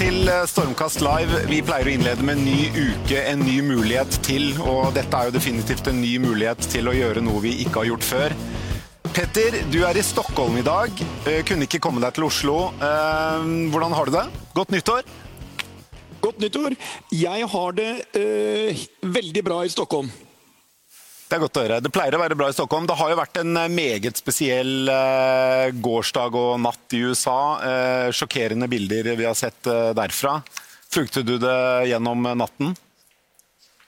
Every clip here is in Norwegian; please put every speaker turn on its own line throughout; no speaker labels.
til eh, Stormkast live. Vi pleier å innlede med en ny uke, en ny mulighet til. Og dette er jo definitivt en ny mulighet til å gjøre noe vi ikke har gjort før. Petter, du er i Stockholm i dag. Eh, Kunne ikke komme deg til Oslo. Eh, Hvordan har du det? Godt nyttår?
Godt nyttår. Jeg har det eh, veldig bra i Stockholm.
Det er godt å høre. Det pleier å være bra i Stockholm. Det har jo vært en eh, meget spesiell eh, gårsdag og natt i USA. Eh, sjokkerende bilder vi har sett derfra. Fulgte du det gjennom natten?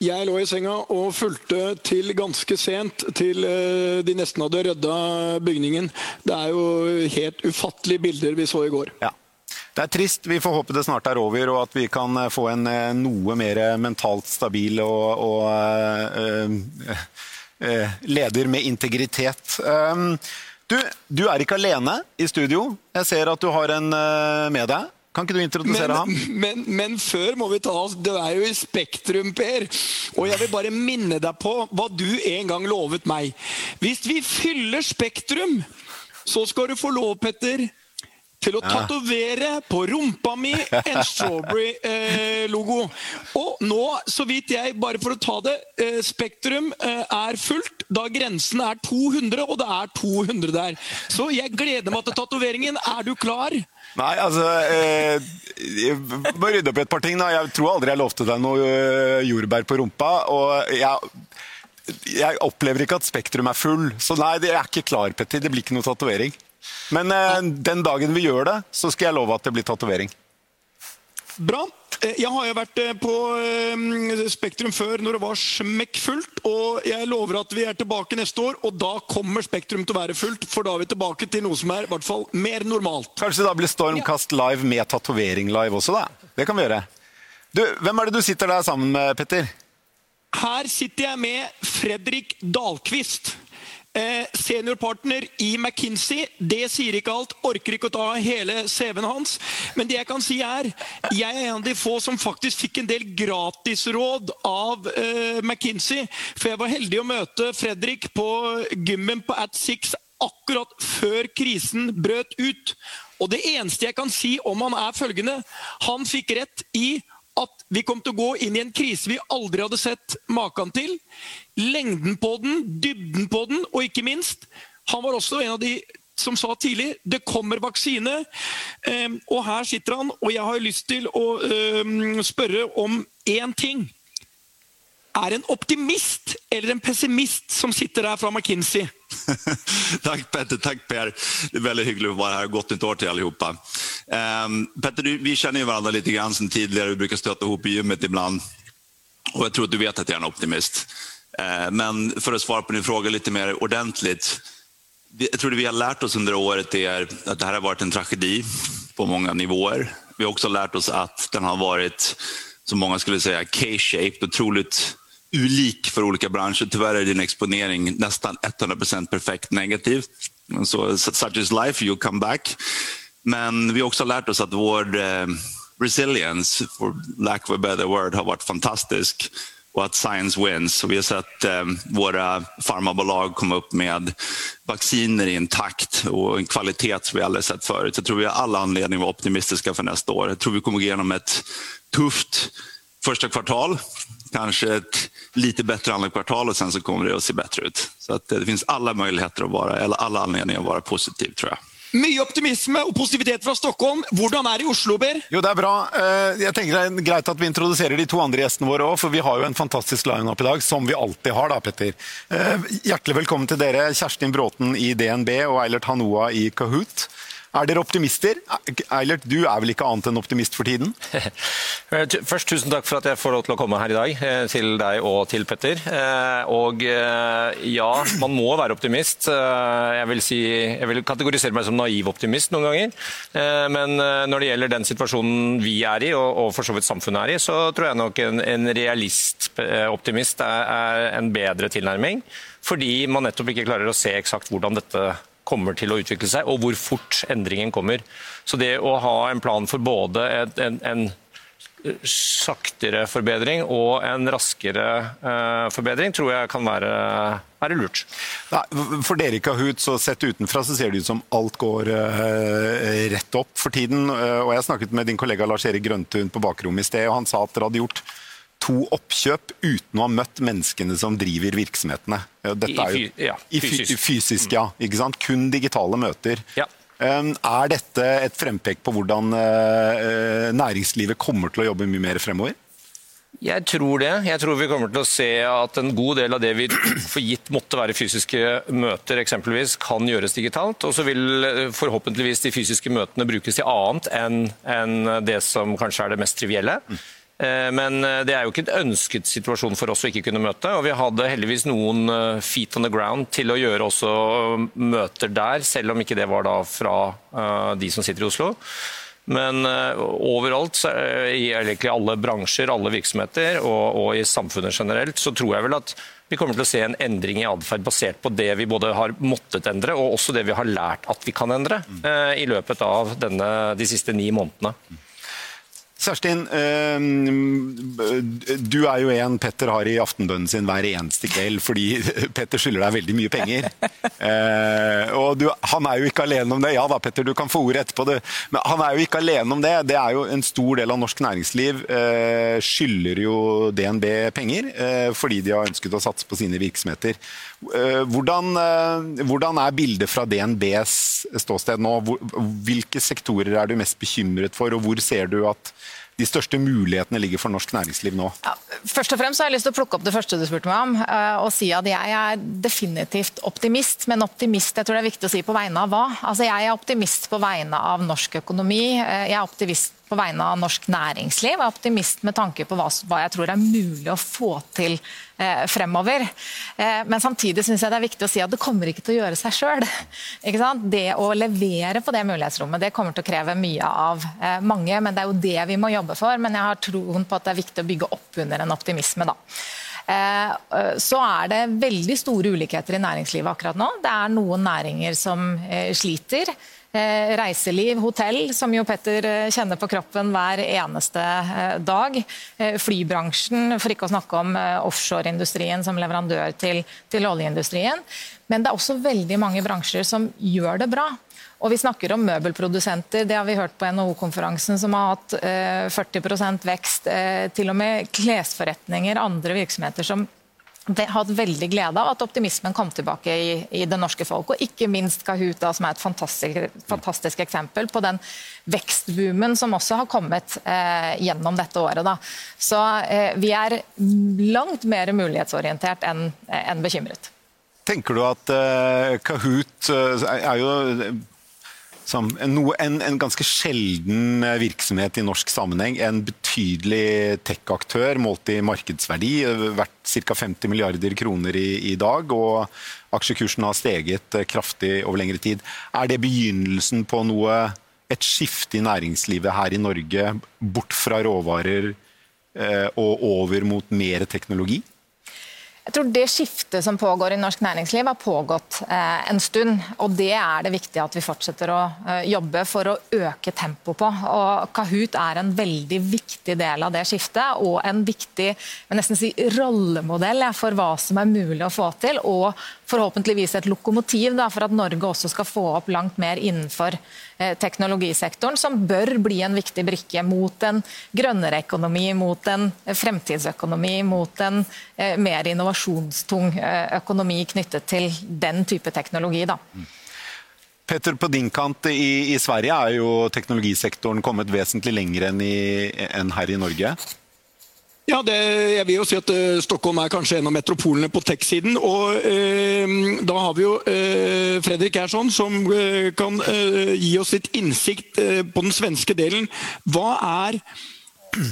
Jeg lå i senga og fulgte til ganske sent til de nesten hadde rydda bygningen. Det er jo helt ufattelige bilder vi så i går.
Ja. Det er trist. Vi får håpe det snart er over, og at vi kan eh, få en eh, noe mer mentalt stabil og, og øh, øh, leder med integritet. Um, du, du er ikke alene i studio. Jeg ser at du har en eh, med deg. Kan ikke du introdusere ham?
Men, men, men før må vi ta oss Du er jo i Spektrum, Per. Og jeg vil bare minne deg på hva du en gang lovet meg. Hvis vi fyller Spektrum, så skal du få lov, Petter, til å tatovere på rumpa mi en Strawberry-logo. og nå, så vidt jeg, bare for å ta det, eh, Spektrum eh, er fullt da grensen er 200, og det er 200 der. Så jeg gleder meg til tatoveringen. Er du klar?
Nei, altså eh, Jeg må rydde opp i et par ting. da. Jeg tror aldri jeg lovte deg noe eh, jordbær på rumpa. og jeg, jeg opplever ikke at Spektrum er full, så nei, jeg er ikke klar, Petter. Det blir ikke noe tatovering. Men eh, den dagen vi gjør det, så skal jeg love at det blir tatovering.
Bra. Eh, Jeg har jo vært eh, på eh, Spektrum før når det var smekkfullt. Og jeg lover at vi er tilbake neste år, og da kommer Spektrum til å være fullt. For da er vi tilbake til noe som er i hvert fall mer normalt.
Kanskje da blir Stormkast live med tatovering live også, da. Det kan vi gjøre. Du, hvem er det du sitter der sammen med, Petter?
Her sitter jeg med Fredrik Dahlqvist. Eh, seniorpartner i McKinsey. Det sier ikke alt. Orker ikke å ta hele CV-en hans. Men det jeg kan si er, jeg er en av de få som faktisk fikk en del gratisråd av eh, McKinsey. For jeg var heldig å møte Fredrik på gymmen på At Six akkurat før krisen brøt ut. Og det eneste jeg kan si om han er følgende Han fikk rett i at vi kom til å gå inn i en krise vi aldri hadde sett maken til. Lengden på den, dybden på den, og ikke minst Han var også en av de som sa tidlig det kommer vaksine. Eh, og her sitter han, og jeg har lyst til å eh, spørre om én ting. Er en optimist eller en pessimist som sitter der fra McKinsey?
takk, Petter, Takk, Per. Det er veldig hyggelig å være her. Godt nytt år alle sammen. Um, Petter, vi kjenner jo hverandre litt grann sen tidligere. Vi bruker støtte ihop i gymmet ibland. Og jeg tror at du vet at jeg er en optimist. Uh, men for å svare på din fråga litt mer ordentlig Jeg tror det vi har lært oss under året er at dette har vært en tragedi på mange nivåer. Vi har også lært oss at den har vært, som mange skulle si, K-shaped, otroligt ulik för olika branscher. Tyvärr är din exponering nästan 100% perfekt negativ. Så, such is life, you come back. Men vi har också lärt oss att vår eh, resilience, for lack of a better word, har varit fantastisk och att science wins. Så vi har sett eh, våra farmabolag komma upp med vacciner i en takt och en kvalitet som vi aldrig sett förut. Jag tror vi har alla anledning att vara optimistiska för nästa år. Jag tror vi kommer gå igenom ett tufft första kvartal, kanske ett lite bättre andra kvartal och sen så kommer det att se bättre ut. Så att det finns alla möjligheter att vara, eller alla anledningar att vara positiv tror jag.
Mye optimisme og positivitet fra Stockholm. Hvordan er det i Oslo, Ber?
Jo, det er bra. Eh, Jeg tenker det er greit at vi introduserer de to andre gjestene våre òg, for vi har jo en fantastisk line-up i dag, som vi alltid har, da, Petter. Eh, Hjertelig velkommen til dere, Kjerstin Bråten i DNB og Eilert Hanoa i Kahoot. Er dere optimister? Eilert, du er vel ikke annet enn optimist for tiden?
Eh, Først tusen takk for at jeg får lov til å komme her i dag, eh, til deg og til Petter. Eh, Og ja, man må være optimist. Jeg vil, si, jeg vil kategorisere meg som naiv optimist noen ganger. Men når det gjelder den situasjonen vi er i, og for så vidt samfunnet er i, så tror jeg nok en, realist-optimist er, er en bedre tilnærming. Fordi man nettopp ikke klarer å se eksakt hvordan dette kommer til å utvikle seg, og hvor fort endringen kommer. Så det å ha en plan for både en, en saktere forbedring og en raskere uh, forbedring tror jeg kan være, det lurt.
Nei, for dere i Kahoot, så sett utenfra så ser det ut som alt går uh, rett opp for tiden. Uh, og jeg snakket med din kollega Lars Erik Grøntun på bakrommet i sted, og han sa at dere hadde gjort to oppkjøp uten å ha møtt menneskene som driver virksomhetene.
Dette er jo,
I, ja, fysisk. fysisk. ja. Ikke sant? Kun digitale møter.
Ja.
Er dette et frempek på hvordan uh, næringslivet kommer til å jobbe mye mer fremover?
Jeg tror det. Jeg tror vi kommer til å se at en god del av det vi for gitt måtte være fysiske møter, eksempelvis, kan gjøres digitalt. Og så vil eh, forhåpentligvis de fysiske møtene brukes til annet enn det som kanskje er det mest trivielle. Eh, men eh, det er jo ikke en ønsket situasjon for oss å ikke kunne møte. Og vi hadde heldigvis noen feet on the ground til å gjøre også møter der, selv om ikke det var da fra de som sitter i Oslo. Men overalt, i egentlig alle bransjer, alle virksomheter og, og, i samfunnet generelt, så tror jeg vel at vi kommer til å se en endring i atferd basert på det vi både har måttet endre, og også det vi har lært at vi kan endre uh, i løpet av denne, de siste ni månedene.
Kjerstin, ehm, du er jo en Petter har i aftenbønnen sin hver eneste kveld fordi Petter skylder deg veldig mye penger. Eh, og du, han er jo ikke alene om det. Ja da, Petter, du kan få ordet etterpå. Det. Men han er jo ikke alene om det. Det er jo En stor del av norsk næringsliv eh, skylder jo DNB penger eh, fordi de har ønsket å satse på sine virksomheter. Hvordan, hvordan er bildet fra DNBs ståsted nå? Hvilke sektorer er du mest bekymret for, og hvor ser du at de største mulighetene ligger for norsk næringsliv nå? Ja,
først og fremst har jeg lyst til å plukke opp det første du spurte meg om, eh, og si at jeg er definitivt optimist. Men optimist jeg tror det er viktig å si på vegne av hva? Altså Jeg er optimist på vegne av norsk økonomi. Eh, jeg er optimist på vegne av norsk næringsliv. Jeg er optimist med tanke på hva, jeg tror er mulig å få til eh, fremover. Eh, men samtidig syns jeg det er viktig å si at det kommer ikke til å gjøre seg sjøl. Det å levere på det mulighetsrommet det kommer til å kreve mye av eh, mange. men Det er jo det vi må jobbe for. Men jeg har troen på at det er viktig å bygge opp under en optimisme. da. Så er det veldig store ulikheter i næringslivet akkurat nå. Det er noen næringer som sliter. Eh, reiseliv, hotell, som jo Petter eh, kjenner på kroppen hver eneste eh, dag. Flybransjen, for ikke å snakke om offshoreindustrien som leverandør til, til oljeindustrien. Men det er også veldig mange bransjer som gjør det bra. Og vi snakker om møbelprodusenter, det har vi hørt på NHO-konferansen, som har hatt 40% vekst. Til og med klesforretninger, andre virksomheter som hatt veldig glede av at optimismen kom tilbake i, i det norske folk. Og ikke minst Kahoot, som er et fantastisk, fantastisk, eksempel på den vekstboomen som også har kommet eh, gjennom dette året. Da. Så eh, vi er langt mer mulighetsorientert enn en bekymret.
Tenker du at eh, Kahoot uh, er jo som en, en, en, ganske sjelden eh, virksomhet i norsk sammenheng. En betydelig tech-aktør målt i markedsverdi, eh, verdt ca. 50 milliarder kroner i, i, dag. Og aksjekursen har steget eh, kraftig over lengre tid. Er det begynnelsen på noe, et skifte i næringslivet her i Norge, bort fra råvarer eh, og over mot mer teknologi?
Jeg tror Det skiftet som pågår i norsk næringsliv har pågått eh, en stund. og Det er det viktig at vi fortsetter å eh, jobbe for å øke tempoet på. Og Kahoot er en veldig viktig del av det skiftet, og en viktig si, rollemodell for hva som er mulig å få til. Og forhåpentligvis et lokomotiv da, for at Norge også skal få opp langt mer innenfor eh, teknologisektoren, som bør bli en viktig brikke mot en grønnere økonomi, mot en fremtidsøkonomi, mot en eh, mer innovasjonstung eh, økonomi knyttet til den type teknologi. da.
Petter, på din kant i, i, Sverige er jo teknologisektoren kommet vesentlig lenger enn, i, enn her i Norge?
Ja, det, jeg vil jo si at uh, Stockholm er kanskje en av metropolene på tech-siden. Og uh, da har vi jo uh, Fredrik Ersson som kan gi oss litt innsikt på den svenske delen. Hva er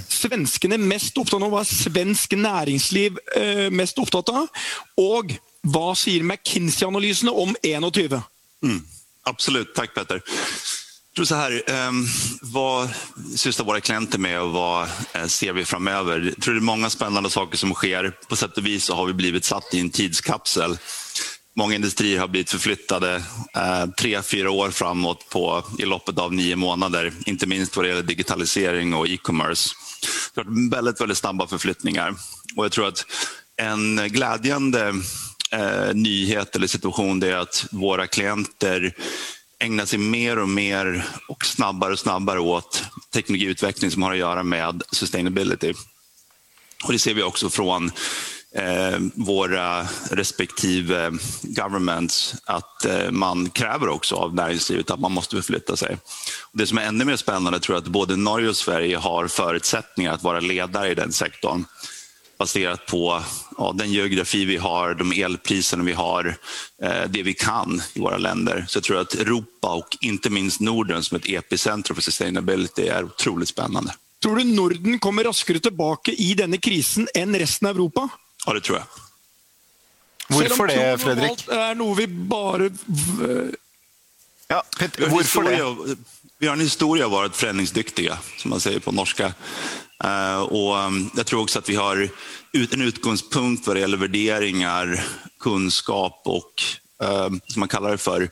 svenskene mest opptatt av? Hva er svensk næringsliv mest opptatt av? Og hva sier McKinsey-analysene om 21? Mm,
absolutt. Takk, Petter tror så här, um, vad sysslar våra klienter med och vad eh, ser vi framöver? Jag tror det är många spännande saker som sker. På sätt och vis så har vi blivit satt i en tidskapsel. Många industrier har blitt forflyttet eh, tre, fyra år framåt på, i loppet av nio månader. Inte minst når det gjelder digitalisering og e-commerce. Det har vært veldig, väldigt snabba förflyttningar. Jeg jag tror at en gledende eh, nyhet eller situasjon er at våre klienter ägnar seg mer og mer og snabbare och snabbare åt teknologiutveckling som har å gjøre med sustainability. Och det ser vi også eh, våra respektive governments att eh, man kräver också av näringslivet att man måste förflytta sig. Det som är ännu mer spännande tror jag att både Norge och Sverige har förutsättningar att vara ledare i den sektorn baserat på ja, den geografi vi har, de elpriserna vi har, eh, det vi kan i våra länder. Så jag tror att Europa och inte minst Norden som ett epicentrum för sustainability är otroligt spännande.
Tror du Norden kommer raskere tilbake i denne krisen enn resten av Europa?
Ja, det tror jeg.
Hvorfor det,
Selv om
Fredrik?
er noe vi bare
Ja, Pet
Vi har, en
hvorfor det?
vi har en historie av å være förändringsdyktiga, som man sier på norsk. og och um, tror også at vi har en utgangspunkt hva det gjelder värderingar, kunskap och, eh, som man kaller det for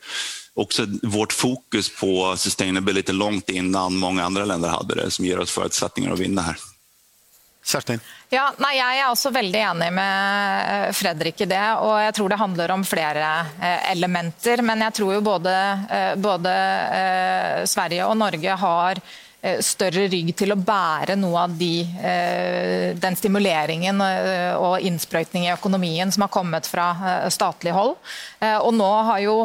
också vårt fokus på sustainability langt innan mange andre länder hadde det, som gir oss forutsetninger å vinne här.
Kjerstin?
Ja, nei, Jeg er også veldig enig med Fredrik i det. og Jeg tror det handler om flere eh, elementer. Men jeg tror jo både, eh, både eh, Sverige og Norge har større rygg til å bære noe av de, den stimuleringen og innsprøytning i økonomien som har kommet fra statlig hold. Og nå har jo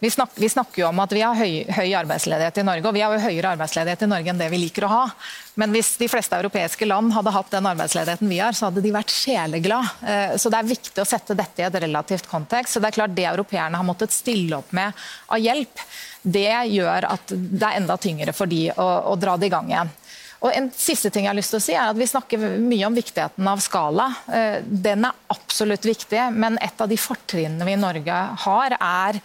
vi, snak, vi snakker jo om at vi har høy, høy arbeidsledighet i Norge, og vi har jo høyere arbeidsledighet i Norge enn det vi liker å ha. Men hvis de fleste europeiske land hadde hatt den arbeidsledigheten vi har, så hadde de vært sjeleglad. Eh, Så det er viktig å sette dette i et relativt kontekst. Så det er klart Det europeerne har måttet stille opp med av hjelp, det gjør at det er enda tyngre for de å, å dra det i gang igjen. Og en siste ting jeg har lyst til å si er at Vi snakker mye om viktigheten av skala. Eh, Den er absolutt viktig, men et av de fortrinnene vi i Norge har, er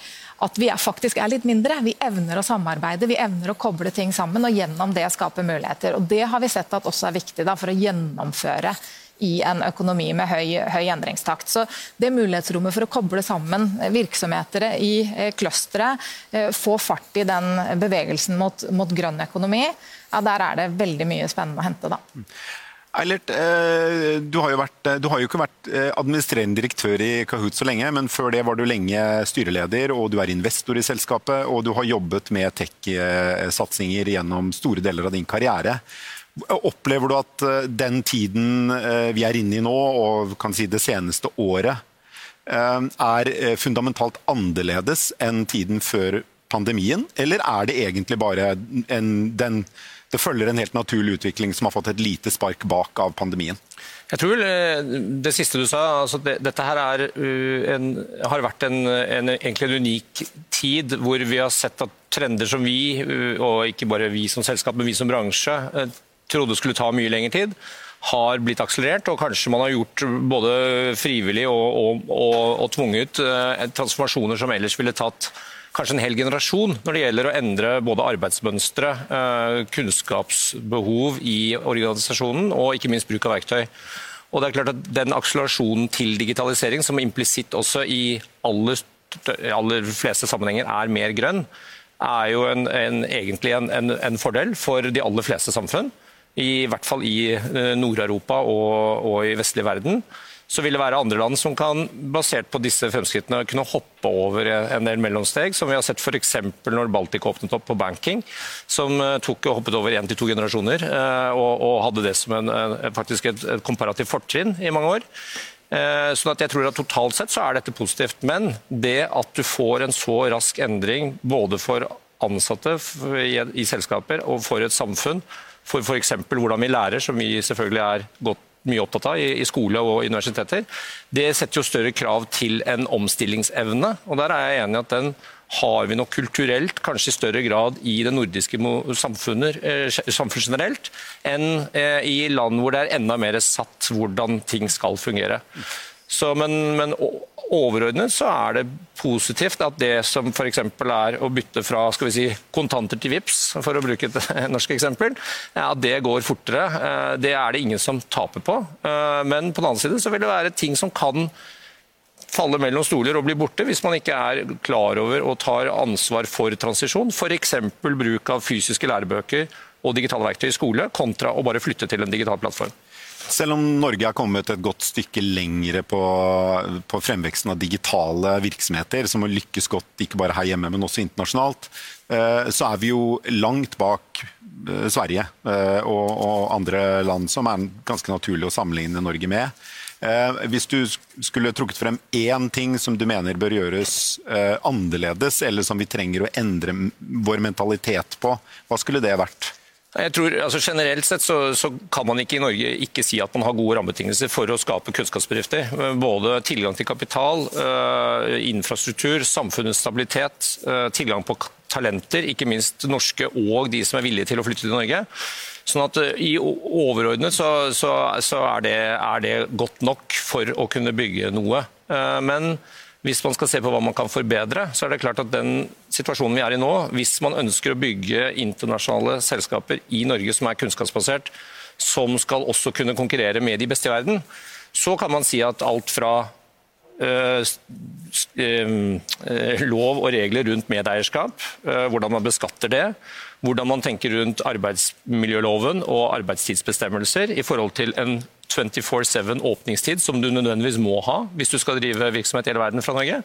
at vi er faktisk er litt mindre. Vi evner å samarbeide, vi evner å koble ting sammen, og gjennom det skape muligheter. Og Det har vi sett at også er viktig da, for å gjennomføre i en økonomi med høy, høy endringstakt. Så det mulighetsrommet for å koble sammen virksomheter i eh, clustere, eh, få fart i den bevegelsen mot, mot grønn økonomi, ja, der er det veldig mye spennende å hente. da.
Eilert, eh, du har, vært, du har jo ikke vært eh, administrerende direktør i Kahoot så lenge, men før det var du lenge styreleder, og du er investor i selskapet, og du har jobbet med tech-satsinger gjennom store deler av din karriere. Opplever du at eh, den tiden eh, vi er inne i nå, og kan si det seneste året, eh, er eh, fundamentalt annerledes enn tiden før pandemien, eller er det egentlig bare en, den, det følger en helt naturlig utvikling som har fått et lite spark bak av pandemien?
Jeg tror eh, det siste du sa, altså det, dette her er, uh, en, har vært en, en, egentlig en unik tid hvor vi har sett at trender som vi, uh, og ikke bare vi som selskap, men vi som bransje, trodde skulle ta mye lengre tid, har blitt akselerert, og kanskje man har gjort både frivillig og, og, og, og tvunget transformasjoner som ellers ville tatt kanskje en hel generasjon når det gjelder å endre både arbeidsmønstre, kunnskapsbehov i organisasjonen og ikke minst bruk av verktøy. Og det er klart at Den akselerasjonen til digitalisering, som implisitt også i aller, aller, fleste sammenhenger er mer grønn, er jo en, en, egentlig en, en, fordel for de aller fleste samfunn. I hvert fall i Nord-Europa og, og i vestlig verden så vil det være andre land som kan, basert på disse fremskrittene, kunne hoppe over en del mellomsteg, som vi har sett f.eks. når Baltic åpnet opp på banking, som tok og hoppet over én til to generasjoner, og, og, hadde det som en, faktisk et, et komparativt fortrinn i mange år. Sånn at jeg tror at Totalt sett så er dette positivt, men det at du får en så rask endring både for ansatte i, i selskaper og for et samfunn, for f.eks. hvordan vi lærer, som vi selvfølgelig er godt mye opptatt av i, i skole og universiteter, det setter jo større krav til en omstillingsevne. og Der er jeg enig at den har vi nok kulturelt, kanskje i større grad i det nordiske samfunnet eh, samfunn generelt, enn eh, i land hvor det er enda mer satt hvordan ting skal fungere. Så, men, men overordnet så er det positivt at det som f.eks. er å bytte fra skal vi si, kontanter til VIPS, for å bruke et norsk eksempel, at det går fortere. Det er det ingen som taper på. Men på den annen side så vil det være ting som kan falle mellom stoler og bli borte hvis man ikke er klar over og tar ansvar for transisjon. F.eks. bruk av fysiske lærebøker og digitale verktøy i skole, kontra å bare flytte til en digital plattform.
Selv om Norge har kommet et godt stykke lengre på, på, fremveksten av digitale virksomheter, som har lykkes godt ikke bare her hjemme, men også internasjonalt, eh, så er vi jo langt bak eh, Sverige eh, og, og andre land som er ganske naturlig å sammenligne Norge med. Hvis du skulle trukket frem én ting som du mener bør gjøres annerledes, eller som vi trenger å endre vår mentalitet på, hva skulle det vært?
Jeg tror, altså Generelt sett så, så, kan man ikke i Norge ikke si at man har gode rammebetingelser for å skape kunnskapsbedrifter. Både tilgang til kapital, uh, infrastruktur, samfunnets stabilitet, uh, tilgang på talenter, ikke minst norske og de som er villige til å flytte til Norge. Sånn at uh, I overordnet så, så, så er, det, er, det, godt nok for å kunne bygge noe. men hvis man skal se på hva man kan forbedre, så er det klart at den situasjonen vi er i nå, hvis man ønsker å bygge internasjonale selskaper i Norge som er kunnskapsbasert, som skal også kunne konkurrere med de beste i verden, så kan man si at alt fra øh, øh, lov og regler rundt medeierskap, øh, hvordan man beskatter det, hvordan man tenker rundt arbeidsmiljøloven og arbeidstidsbestemmelser i forhold til en 24-7 åpningstid, som du nødvendigvis må ha hvis du skal drive virksomhet i hele verden fra Norge.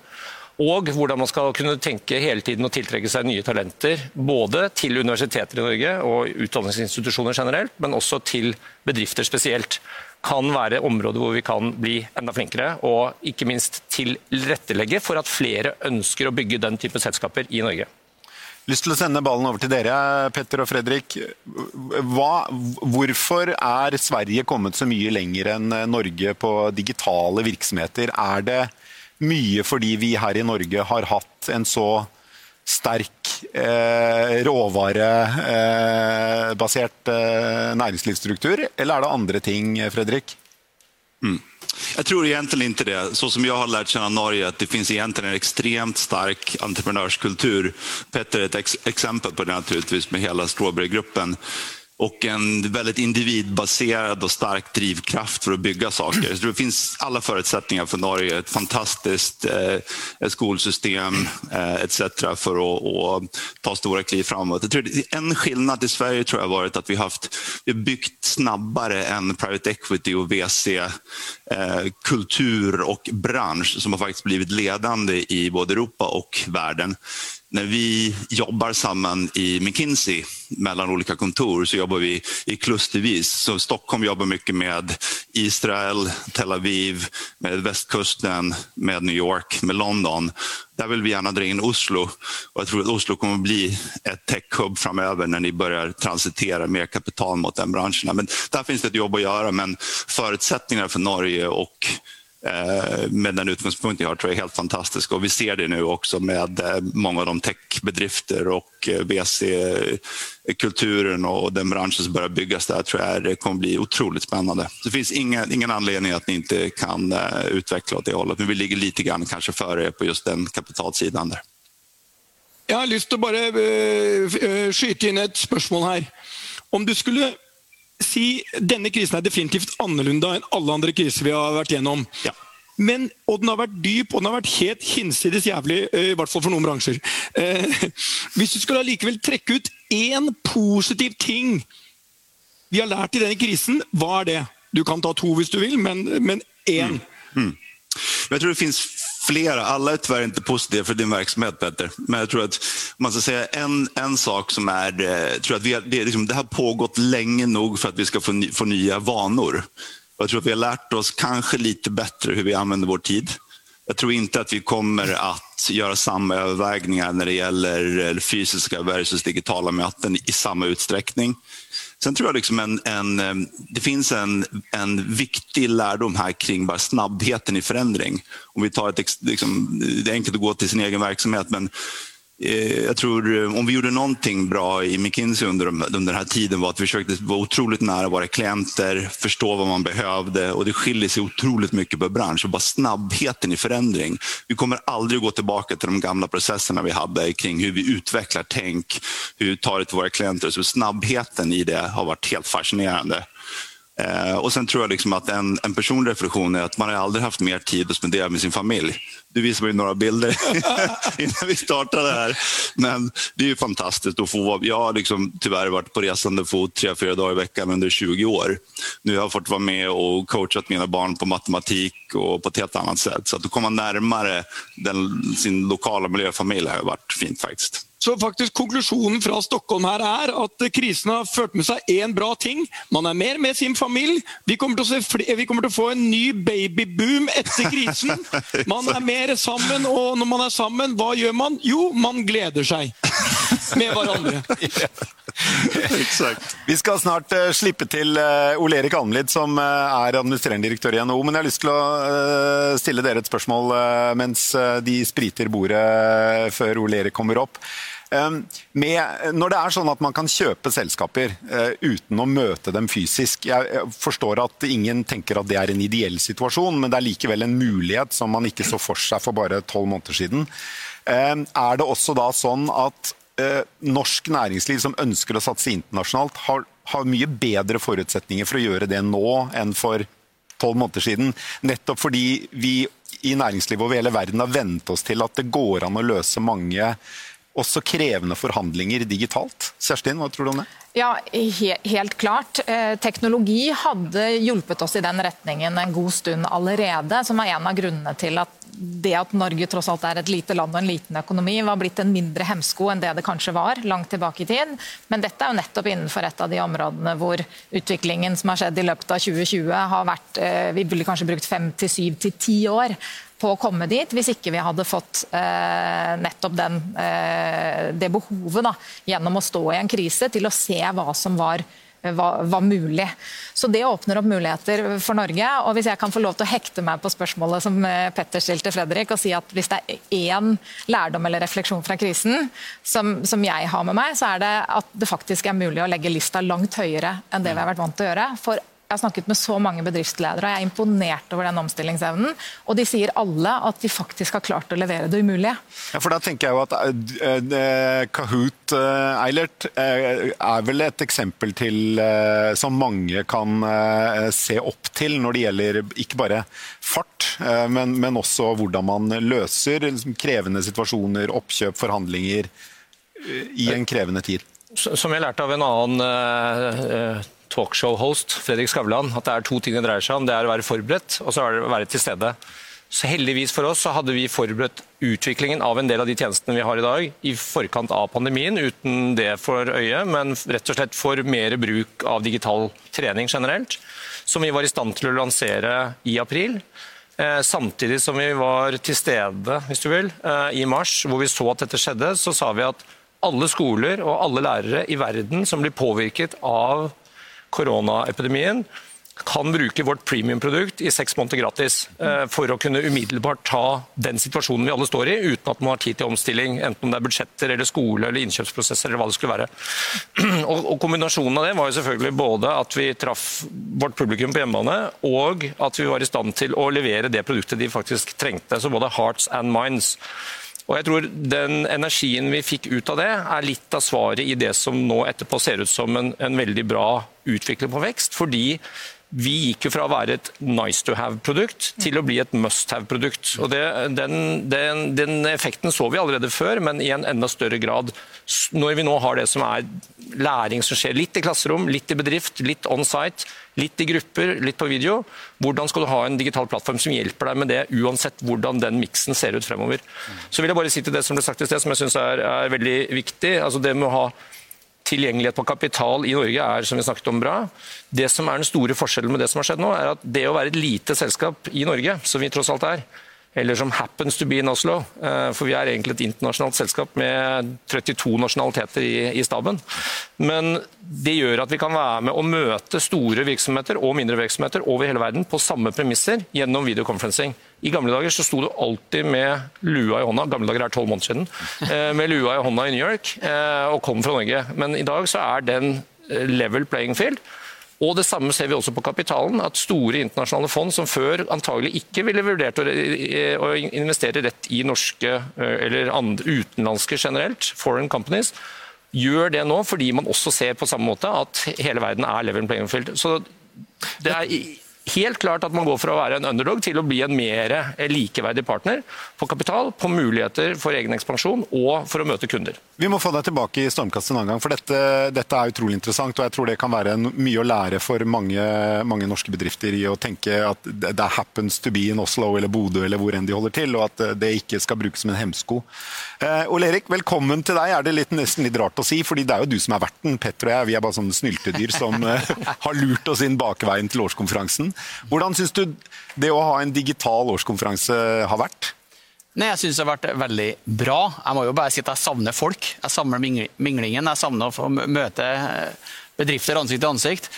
Og hvordan man skal kunne tenke hele tiden å tiltrekke seg nye talenter. Både til universiteter i Norge og utdanningsinstitusjoner generelt, men også til bedrifter spesielt. Kan være områder hvor vi kan bli enda flinkere, og ikke minst tilrettelegge for at flere ønsker å bygge den type selskaper i Norge
lyst til å sende ballen over til dere, Petter og Fredrik. Hva, hvorfor er Sverige kommet så mye lenger enn Norge på digitale virksomheter? Er det mye fordi vi her i Norge har hatt en så sterk eh, råvarebasert eh, næringslivsstruktur, eller er det andre ting, Fredrik?
Mm. Jeg tror egentlig ikke det. Så som jeg har lært kjenne Norge, at det finnes egentlig en ekstremt sterk entreprenørskultur. Petter er et eksempel på det naturligvis, med hele Strawberry-gruppen och en väldigt individbaserad och stark drivkraft för att bygga saker. Så det finns alla förutsättningar för Norge, ett fantastiskt eh, skolsystem eh, etc. för att, ta stora kliv framåt. Jag tror en skillnad i Sverige tror jag har varit att vi haft vi har byggt snabbare än private equity och VC eh, kultur och bransch som har faktiskt blivit ledande i både Europa och världen när vi jobbar samman i McKinsey mellan olika kontor så jobbar vi i klustervis. Så Stockholm jobbar mycket med Israel, Tel Aviv, med västkusten, med New York, med London. Där vill vi gärna dra in Oslo och jag tror att Oslo kommer att bli ett tech-hub framöver när ni börjar transitera mer kapital mot den branschen. Men där finns det ett jobb att göra men förutsättningarna för Norge och med den utgangspunktet jeg har tror jeg er helt fantastisk. Og vi ser det nu også med mange av de tech-bedrifter og WC-kulturen og den bransjen som börjar bygges der, tror jeg det kommer bli utrolig spennende. Det fins ingen, ingen anledning at ni ikke kan utvikle åt det hållet. Men vi ligger lite grann kanskje före på just den kapitalsiden der.
Jeg har lyst til å bare skyte inn et spørsmål her. Om du skulle si denne krisen er definitivt annerledes enn alle andre kriser vi har vært gjennom. Ja. Men, og den har vært dyp og den har vært helt hinsides jævlig, eh, i hvert fall for noen bransjer. Eh, hvis du skulle allikevel trekke ut én positiv ting vi har lært i denne krisen, hva er det? Du kan ta to hvis du vil, men én. Mm. Mm.
Jeg tror det finns flera. Alla är tyvärr inte positiva för din verksamhet, Petter. Men jag tror att man ska säga en, en sak som är... Eh, tror att vi har, det, liksom, det har pågått länge nog för att vi ska få, få nya vanor. Jag tror att vi har lärt oss kanske lite bättre hur vi använder vår tid. Jag tror inte att vi kommer att göra samma övervägningar när det gäller fysiska versus digitala möten i samma utsträckning. Sen tror jag liksom en, en, det finns en, en viktig lärdom här kring bara snabbheten i förändring. Om vi tar ett, liksom, det är enkelt att gå till sin egen verksamhet men jag tror eh, om vi gjorde någonting bra i McKinsey under, under den här tiden var att vi försökte vara otroligt nära våra klienter, förstå vad man behövde och det skiljer sig otroligt mycket på bransch. Och bara snabbheten i förändring. Vi kommer aldrig gå tillbaka till de gamla processerna vi hade kring hur vi utvecklar tänk, hur vi tar det till våra klienter. Så snabbheten i det har varit helt fascinerande. Eh, och sen tror jag liksom att en, en personlig reflektion är att man har aldrig haft mer tid att spendera med sin familj. Du visade mig några bilder innan vi startade här. Men det är ju fantastiskt att få Jag har liksom tyvärr varit på resande fot tre, fyra dagar i veckan under 20 år. Nu har jag fått vara med och coachat mina barn på matematik och på ett helt annat sätt. Så att komma närmare den, sin lokala miljöfamilj har varit fint faktiskt.
Så faktisk Konklusjonen fra Stockholm her er at krisen har ført med seg én bra ting. Man er mer med sin familie. Vi kommer, vi kommer, til å få en ny babyboom etter krisen. Man er mer sammen, og når man er sammen, hva gjør man? Jo, man gleder seg med hverandre.
Exakt. Vi skal snart uh, slippe til uh, Ole Erik Almlid, som uh, er administrerende direktør i NHO. Men jeg har lyst til å stille dere et spørsmål mens de spriter bordet før Ole Erik kommer opp. Ehm, med, når det er sånn at man kan kjøpe selskaper uh, uten å møte dem fysisk Jeg forstår at ingen tenker at det er en ideell situasjon, men det er likevel en mulighet som man ikke så for seg for bare tolv måneder siden. Uh, er det også da sånn at uh, norsk næringsliv som ønsker å satse internasjonalt, har, har mye bedre forutsetninger for å gjøre det nå enn for tolv måneder siden? Nettopp fordi vi i næringslivet over hele verden har vent oss til at det går an å løse mange også krevende forhandlinger digitalt. Kjerstin, hva tror du om det?
Ja, he helt klart. Eh, teknologi hadde hjulpet oss i den retningen en god stund allerede, som var en av grunnene til at det at Norge tross alt er et lite land og en liten økonomi, var blitt en mindre hemsko enn det det kanskje var langt tilbake i tid. Men dette er jo nettopp innenfor et av de områdene hvor utviklingen som har skjedd i løpet av 2020 har vært eh, Vi ville kanskje brukt fem til syv til ti år på å komme dit, hvis ikke vi hadde fått eh, nettopp den, eh, det behovet da, gjennom å stå i en krise, til å se hva som var, var, var, mulig. Så Det åpner opp muligheter for Norge. og Hvis jeg kan få lov til å hekte meg på spørsmålet som eh, Petter stilte Fredrik, og si at hvis det er én lærdom eller refleksjon fra krisen som, som jeg har med meg, så er det at det faktisk er mulig å legge lista langt høyere enn det vi har vært vant til å gjøre. for jeg har snakket med så mange bedriftsledere og jeg er imponert over den omstillingsevnen. Og de sier alle at de faktisk har klart å levere det umulige.
Ja, for da tenker jeg jo at uh, Kahoot, uh, Eilert, er vel et eksempel til som mange kan se opp til når det gjelder ikke bare fart, men, men også hvordan man løser liksom, krevende situasjoner, oppkjøp, forhandlinger i en krevende tid.
Som jeg lærte av en annen talkshow-host, Fredrik Skavlan, at det er to ting det dreier seg om. Det er å være forberedt, og så er det å være til stede. Så Heldigvis for oss så hadde vi forberedt utviklingen av en del av de tjenestene vi har i dag, i forkant av pandemien, uten det for øye, men rett og slett for mer bruk av digital trening generelt, som vi var i stand til å lansere i april. Eh, samtidig som vi var til stede hvis du vil, eh, i mars, hvor vi så at dette skjedde, så sa vi at alle skoler og alle lærere i verden som blir påvirket av koronaepidemien kan bruke vårt premiumprodukt i seks måneder gratis eh, for å kunne umiddelbart ta den situasjonen vi alle står i, uten at man har tid til omstilling, enten om det er budsjetter eller skole eller innkjøpsprosesser eller hva det skulle være. Og, Kombinasjonen av det var jo selvfølgelig både at vi traff vårt publikum på hjemmebane, og at vi var i stand til å levere det produktet de faktisk trengte. Så både hearts and minds. Og jeg tror Den energien vi fikk ut av det, er litt av svaret i det som nå etterpå ser ut som en, en veldig bra utvikling på vekst. fordi vi gikk jo fra å være et nice to have-produkt til å bli et must have-produkt. Og det, den, den, den, effekten så vi allerede før, men i en enda større grad når vi nå har det som er læring som skjer litt i klasserom, litt i bedrift, litt on site, litt i grupper, litt på video. Hvordan skal du ha en digital plattform som hjelper deg med det, uansett hvordan den miksen ser ut fremover. Så vil jeg bare si til det som ble sagt i sted, som jeg syns er, er veldig viktig. altså det med å ha tilgjengelighet på kapital i Norge er som vi snakket om bra. Det som er den store forskjellen med det som har skjedd nå, er at det å være et lite selskap i Norge, som vi tross alt er, eller som happens to be in Oslo, eh, for vi er egentlig et internasjonalt selskap med 32 nasjonaliteter i, i staben. Men det gjør at vi kan være med å møte store virksomheter og mindre virksomheter over hele verden på samme premisser gjennom videoconferencing. I gamle dager så sto du alltid med lua i hånda, gamle dager er tolv måneder siden, eh, med lua i hånda i New York eh, og kom fra Norge. Men i dag så er den eh, level playing field. Og Det samme ser vi også på kapitalen. at Store internasjonale fond som før antagelig ikke ville vurdert å investere rett i norske eller andre, utenlandske generelt, foreign companies, gjør det nå fordi man også ser på samme måte at hele verden er level playing field. Så Det er helt klart at man går fra å være en underdog til å bli en mer likeverdig partner på kapital, på muligheter for egen ekspansjon og for å møte kunder.
Vi må få deg tilbake i Stormkast en annen gang, for dette, dette, er utrolig interessant. og Jeg tror det kan være mye å lære for mange, mange, norske bedrifter i å tenke at det happens to be in Oslo eller Bodø eller hvor enn de holder til, og at det ikke skal brukes som en hemsko. Eh, Ole Erik, velkommen til deg. Er det litt, nesten litt rart å si, fordi det er jo du som er verten. Petter og jeg vi er bare sånne snyltedyr som eh, har lurt oss inn bakveien til årskonferansen. Hvordan syns du det å ha en digital årskonferanse har vært?
Nei, Jeg syns det har vært veldig bra. Jeg må jo bare si at jeg savner folk. Jeg savner minglingen. Jeg savner å møte bedrifter ansikt til ansikt.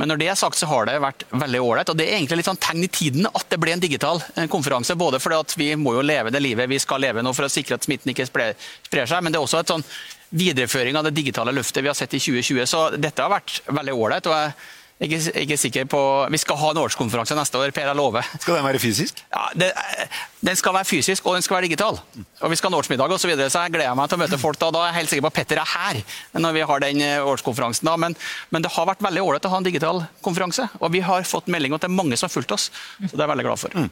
Men når det er sagt, så har det vært veldig ålreit. Og det er egentlig litt sånn tegn i tiden at det ble en digital eh, konferanse. Både fordi at vi må jo leve det livet vi skal leve nå for å sikre at smitten ikke sprer seg, men det er også et sånn videreføring av det digitale løftet vi har sett i 2020. Så dette har vært veldig ålreit. og jeg jeg er ikke sikker på Vi skal ha en årskonferanse neste år, Per, jeg lover.
Skal den være fysisk?
Ja, det, Den skal være fysisk, og den skal være digital. Og Vi skal ha en årsmiddag osv., så, videre, så jeg gleder meg til å møte folk da. Da er jeg helt sikker på at Petter er her når vi har den eh, årskonferansen. da. Men, men det har vært veldig ålreit å ha en digital konferanse. Og vi har fått melding om at det er mange som har fulgt oss. Så det er jeg veldig glad for. Mm.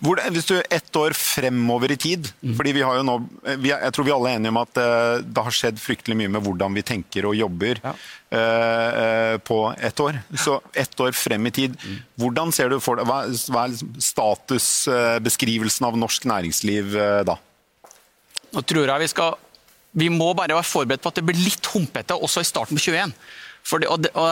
Hvor, hvis du Ett år fremover i tid mm. fordi vi har jo nå, vi, Jeg tror vi alle er enige om at uh, det har skjedd fryktelig mye med hvordan vi tenker og jobber ja. uh, uh, på ett år. Så ett år frem i tid, mm. hvordan ser du for deg Hva, hva er liksom statusbeskrivelsen av norsk næringsliv da?
Nå tror jeg vi skal Vi må bare være forberedt på at det blir litt humpete også i starten på 21. For det, og det, og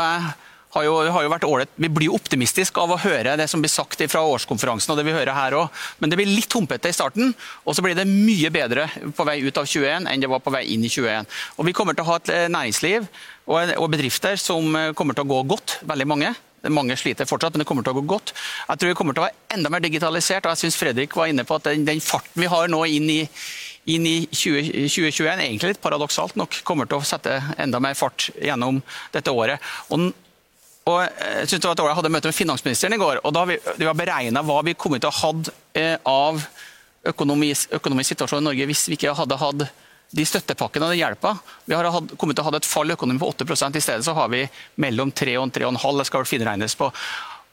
har jo, har jo vært ålreit. Vi blir jo optimistiske av å høre det som blir sagt fra årskonferansen og det vi hører her òg. Men det blir litt humpete i starten, og så blir det mye bedre på vei ut av 21 enn det var på vei inn i 21. Og Vi kommer til å ha et eh, næringsliv og, og bedrifter som eh, kommer til å gå godt. Veldig mange. Mange sliter fortsatt, men det kommer til å gå godt. Jeg tror vi kommer til å være enda mer digitalisert. og jeg synes Fredrik var inne på at den, den farten vi har nå inn i, inn i 20, 2021, egentlig litt paradoksalt nok, kommer til å sette enda mer fart gjennom dette året. Og og jeg synes det var et år jeg hadde møte med finansministeren i går. og Da vi, vi har beregna hva vi kom til å ha hatt av økonomisk, økonomisk, situasjon i Norge hvis vi ikke hadde hatt de støttepakkene og den hjelpa. Vi har hatt, kommet til å ha et fall i økonomien på 8 I stedet så har vi mellom 3 og 3,5. Det skal vel finregnes på.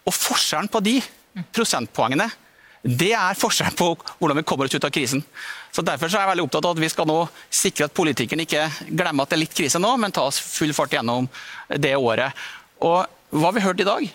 Og Forskjellen på de prosentpoengene det er forskjellen på hvordan vi kommer oss ut av krisen. Så Derfor så er jeg veldig opptatt av at vi skal nå sikre at politikerne ikke glemmer at det er litt krise nå, men ta oss full fart gjennom det året. Og hva har vi hørt i dag?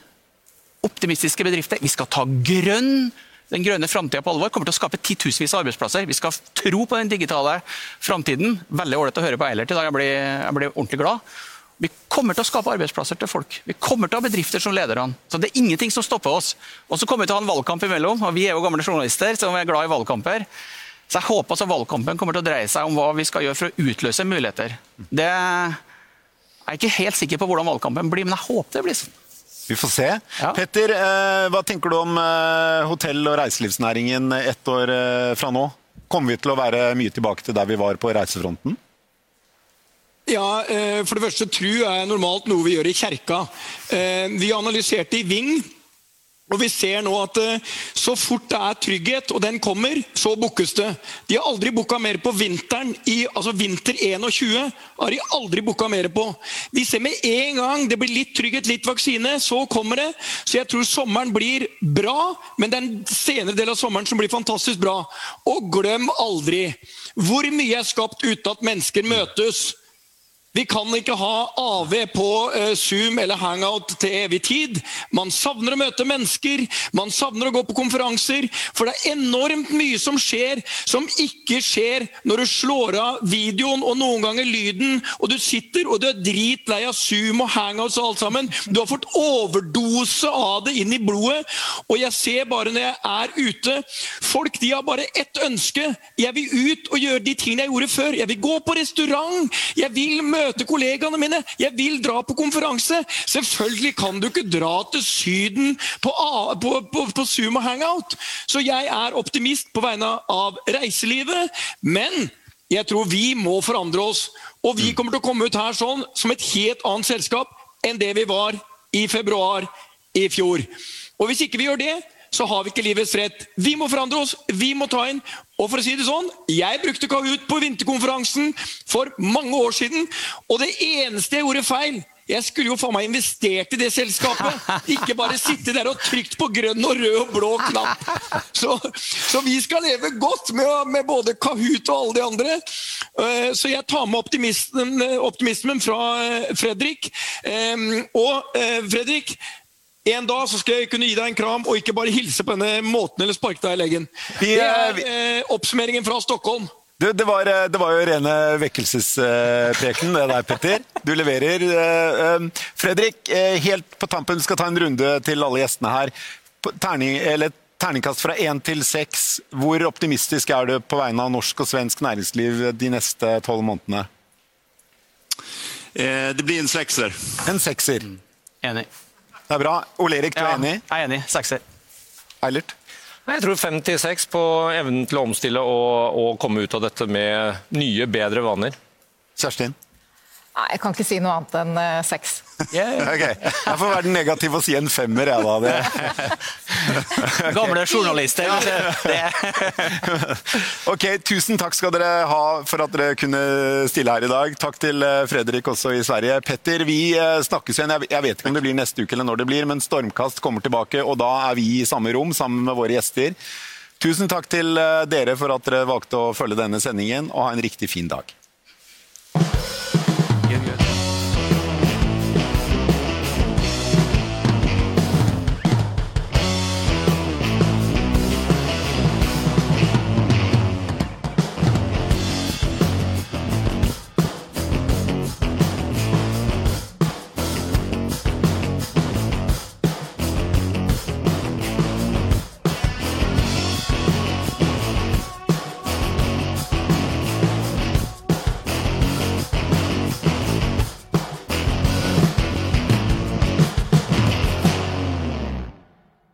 Optimistiske bedrifter. Vi skal ta grønn, den grønne framtida på alvor. kommer til å skape titusenvis av arbeidsplasser. Vi skal tro på den digitale framtiden. Veldig ålreit å høre på Eilert i dag. Jeg blir, jeg blir ordentlig glad. Vi kommer til å skape arbeidsplasser til folk. Vi kommer til å ha bedrifter som lederne. Så det er ingenting som stopper oss. Og så kommer vi til å ha en valgkamp imellom, og vi er jo gamle journalister som er glad i valgkamper. Så jeg håper at valgkampen kommer til å dreie seg om hva vi skal gjøre for å utløse muligheter. Det er ikke helt sikker på hvordan valgkampen blir, men jeg håper det blir sånn.
Vi får se. Ja. Petter, eh, hva tenker du om eh, hotell- og reiselivsnæringen ett år eh, fra nå? Kommer vi til å være mye tilbake til der vi var på reisefronten?
Ja, For det første, tru er normalt noe vi gjør i kjerka. Vi analyserte i Ving og Vi ser nå at eh, så fort det er trygghet, og den kommer, så bookes det. De har aldri booka mer på vinteren. I, altså Vinter 21 har de aldri booka mer på. Vi ser med en gang det blir litt trygghet, litt vaksine, så kommer det. Så jeg tror sommeren blir bra, men det er en senere del av sommeren som blir fantastisk bra. Og glem aldri hvor mye er skapt uten at mennesker møtes. Vi kan ikke ha AV på uh, Zoom eller Hangout til evig tid. Man savner å møte mennesker, man savner å gå på konferanser. For det er enormt mye som skjer som ikke skjer når du slår av videoen og noen ganger lyden, og du sitter og du er dritlei av Zoom og Hangouts og alt sammen. Du har fått overdose av det inn i blodet. Og jeg ser bare når jeg er ute Folk de har bare ett ønske. Jeg vil ut og gjøre de tingene jeg gjorde før. Jeg vil gå på restaurant. Jeg vil møte møte kollegaene mine. Jeg vil dra på konferanse. Selvfølgelig kan du ikke dra til Syden på, på, på, på og Hangout. Så jeg er optimist på vegne av reiselivet. Men jeg tror vi må forandre oss. Og vi kommer til å komme ut her sånn som et helt annet selskap enn det vi var i februar i fjor. Og hvis ikke vi gjør det, så har vi ikke livets rett. Vi må forandre oss, vi må ta inn. Og for å si det sånn, Jeg brukte Kahoot på vinterkonferansen for mange år siden, og det eneste jeg gjorde feil Jeg skulle jo faen meg investert i det selskapet. Ikke bare sitte der og trykt på grønn og rød og blå knapp. Så, så vi skal leve godt med, med, både Kahoot og alle de andre. Eh, så jeg tar med optimismen, optimismen fra eh, Fredrik. Og Fredrik, en dag så skal jeg kunne gi deg en kram og ikke bare hilse på denne måten eller sparke deg i leggen. Det er oppsummeringen fra Stockholm.
Du, det, var, eh, det, var, jo rene vekkelsespreken, det der, Petter. Du leverer. Eh, eh, Fredrik, helt på tampen, vi skal ta en runde til alle gjestene her. Terning, eller, terningkast fra én til seks. Hvor optimistisk er du på vegne av norsk og svensk næringsliv de neste tolv månedene?
det blir en sekser.
En sekser.
Mm. Enig.
Det er bra. Ole Erik, du er enig?
Jeg er enig. Sekser.
Eilert?
Jeg tror fem til seks på evnen til å omstille og, og komme ut av dette med nye, bedre vaner.
Kjerstin?
Nei, Jeg kan ikke si noe annet enn uh, seks.
Yeah. Okay. Jeg får være den negative og si en femmer, jeg da.
Det. Gamle journalister.
ok, Tusen takk skal dere ha for at dere kunne stille her i dag. Takk til eh, Fredrik også i Sverige. Petter, vi eh, snakkes igjen. Jeg vet ikke om det blir neste uke eller når det blir, men Stormkast kommer tilbake, og da er vi i samme rom sammen med våre gjester. Tusen takk til dere for at dere valgte å følge denne sendingen, og ha en riktig fin dag.